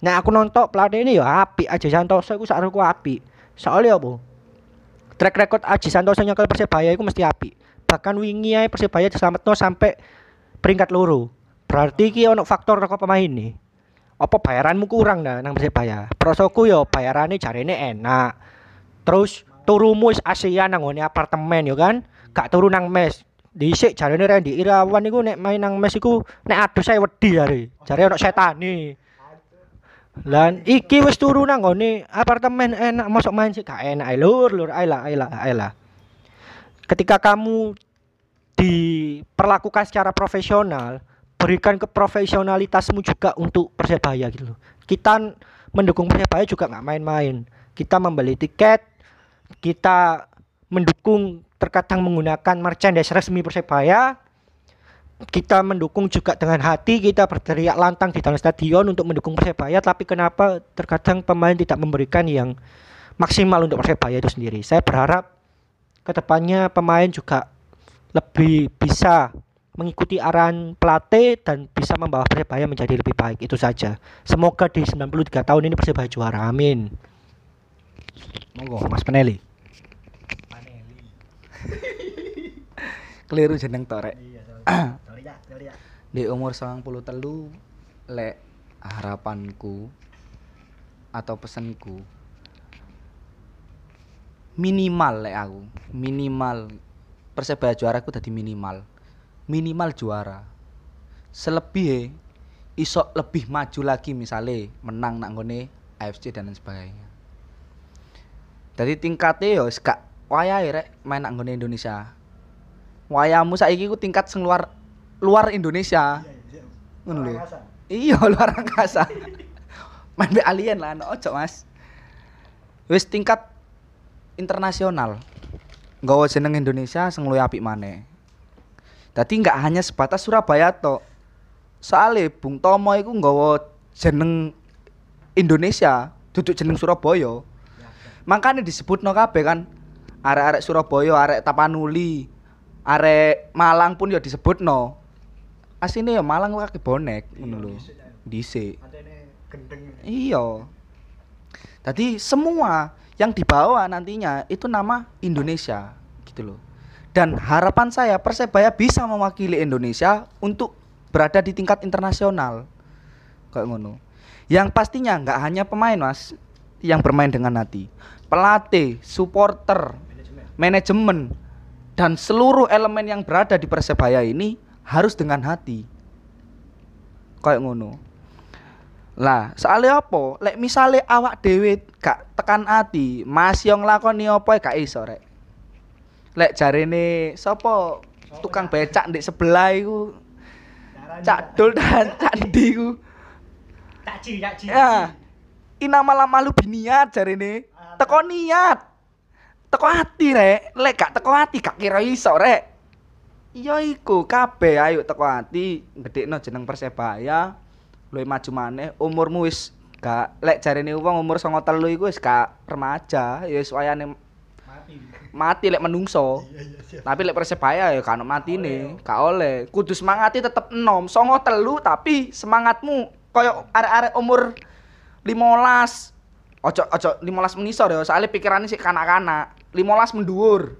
Nah aku nonton pelatih ini ya apik. Aji Santoso iku sakroku apik. Soalnya apa? Track record Aji Santoso nyekel Persebaya iku mesti apik. Bahkan wingi ae Persebaya diselametno sampai peringkat loro. Berarti iki ono faktor teko pemain nih. Apa bayaranmu kurang dah nang Persebaya? Prosoku yo bayarannya jarene enak. Terus turumu wis ASEAN nang ngone apartemen yo kan? Gak turu nang mes. Dhisik jarene Randy Irawan iku nek main nang mes iku nek adu saya wedi jare. Jare ono setane. Lan iki wis turu nang nggone apartemen enak mosok main sih gak enak lur lur ae lah ae lah ae lah. Ketika kamu diperlakukan secara profesional, berikan keprofesionalitasmu juga untuk Persebaya gitu loh. Kita mendukung Persebaya juga nggak main-main. Kita membeli tiket, kita mendukung terkadang menggunakan merchandise resmi Persebaya, kita mendukung juga dengan hati kita berteriak lantang di dalam stadion untuk mendukung Persebaya tapi kenapa terkadang pemain tidak memberikan yang maksimal untuk Persebaya itu sendiri saya berharap ke depannya pemain juga lebih bisa mengikuti arahan pelatih dan bisa membawa Persebaya menjadi lebih baik itu saja. Semoga di 93 tahun ini Persebaya juara. Amin. Monggo Mas Peneli. Keliru jeneng torek. Iya, ya. Di umur 93 lek harapanku atau pesanku minimal lek aku, minimal Persebaya juara aku tadi minimal. Minimal juara. Selebih iso lebih maju lagi misalnya menang nak nggone AFC dan lain sebagainya. Jadi tingkatnya yo wis gak wayahe rek main nak nggone Indonesia. Wayamu saiki ku tingkat sing luar luar Indonesia. Ngono lho. Iya, luar angkasa. main be alien lah, no, ojo Mas. Wis tingkat internasional. Nggawa jeneng Indonesia sing luwih apik maneh. Dadi nggak hanya sebatas Surabaya tok. Soale Bung Tomo iku nggawa jeneng Indonesia, duduk jeneng Surabaya. Makanya disebutno kabeh kan arek-arek Surabaya, arek Tapanuli, arek Malang pun ya disebutno. Asine ya Malang kaki bonek ngono lho. Dhisik. Iya. Tadi semua yang dibawa nantinya itu nama Indonesia gitu loh. Dan harapan saya Persebaya bisa mewakili Indonesia untuk berada di tingkat internasional. Kayak ngono. Yang pastinya nggak hanya pemain mas yang bermain dengan hati, pelatih, supporter, manajemen, dan seluruh elemen yang berada di Persebaya ini harus dengan hati. Kayak ngono. Lah, soalnya apa? Lek misale awak dhewe gak tekan ati, masih yang nglakoni apa gak iso rek. Lek jarene sapa tukang becak ndek sebelah iku Cak Dul dan Cak Ndi iku. Ya. Ina malah malu biniat jarene. Teko niat. Teko ati rek. Lek gak teko ati gak kira iso rek. Iya iku kabeh ayo teko ati gedekno jeneng Persebaya. Luwih maju maneh umurmu wis gak lek jarene wong umur 93 iku wis gak remaja, ya wis wayane mati lek menungso. Tapi lek Persebaya ya kan matine, gak oleh. Kudu semangati tetep enom, songo telu tapi semangatmu koyo arek-arek umur 15. Ojo ojo 15 menisor ya, soalnya pikirannya sih kanak-kanak. 15 menduur.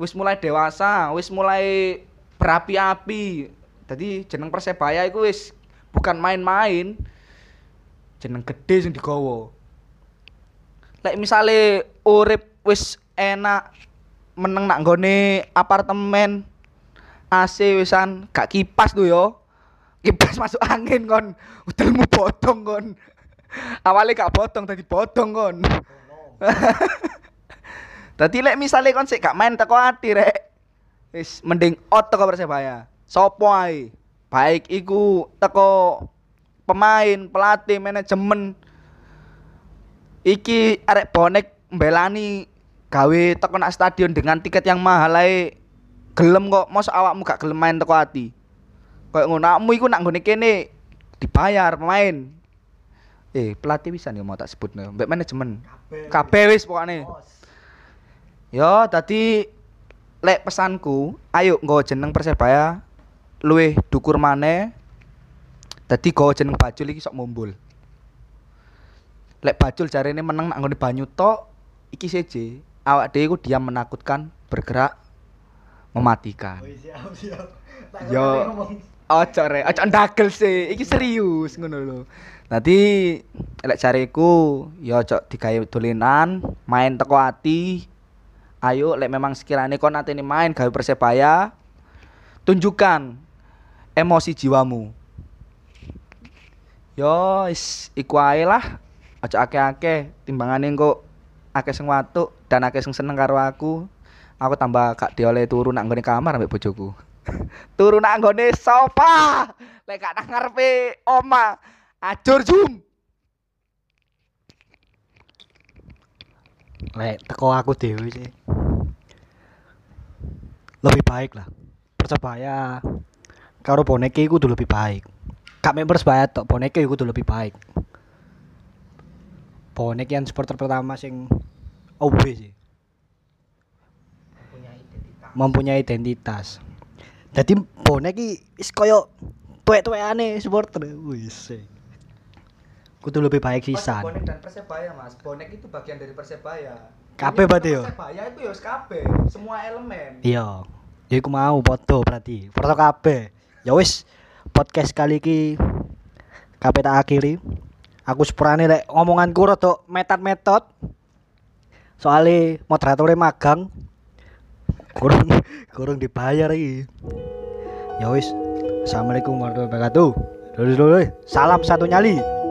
Wis mulai dewasa, wis mulai berapi-api. Jadi jeneng Persebaya iku wis bukan main-main. Jeneng gede sing digawa. Lek misale urip wis enak meneng nak nggone apartemen AC wisan gak kipas tuh yo. Kipas masuk angin kon. Udelmu bodong kon. Awalnya gak bodong tadi bodong kon. Tadi lek misale kon sik gak main teko ati rek. Wis mending out teko Persebaya. Sopo ae? Baik iku teko pemain, pelatih, manajemen. Iki arek bonek mbelani gawe teko nak stadion dengan tiket yang mahal ae. Gelem kok mos awakmu gak gelem main teko ati? Kayak ngono awakmu iku nak nggone kene dibayar pemain. Eh pelatih bisa nih mau tak sebut nih mbak manajemen. Kabeh. Wis pokoknya. Yo tadi lek pesanku ayo nggo jeneng persebaya luwih dukur maneh dadi nggo jeneng bajul iki sok mumbul. Lek bajul jarene meneng nak nggone banyu tok iki seje awak dhewe iku diam menakutkan bergerak mematikan. Yo ojo re ojo ndagel sih. Iki serius ngono lho. Nanti lek cariku ya ojo digawe dolenan main teko ati. Ayo lek memang sekiranya kon nanti main gawe persebaya tunjukkan emosi jiwamu. Yo is iku ae lah. Aja akeh-akeh timbangane engko akeh sing watuk dan akeh sing seneng karo aku. Aku tambah gak dioleh turu nak nggone kamar ambek bojoku. Turu nak nggone sofa. Lek gak nang ngarepe oma. Ajur jum. Lek teko aku dewe sih. Lebih baik lah. Persebaya karo boneke iku kudu lebih baik. Gak mek Persebaya tok, boneke iku kudu lebih baik. Bonek yang supporter pertama sing OB sih. Mempunyai identitas. Dadi bonek iki wis koyo tuwek-tuwekane supporter. Wis. Kudu lebih baik sisan. Bonek dan Persebaya, Mas. Bonek itu bagian dari Persebaya. Kabeh berarti yo? Persebaya itu wis kabeh, semua elemen. Iya. Ya iku mau foto berarti. Foto kabeh. Ya wis podcast kali iki kabeh tak akhiri. Aku sepurane lek ngomonganku rada metat-metot. Soale moderatornya magang. Kurang kurang dibayar iki. Ya wis. Assalamualaikum warahmatullahi wabarakatuh. Dulu dulu. Salam satu nyali.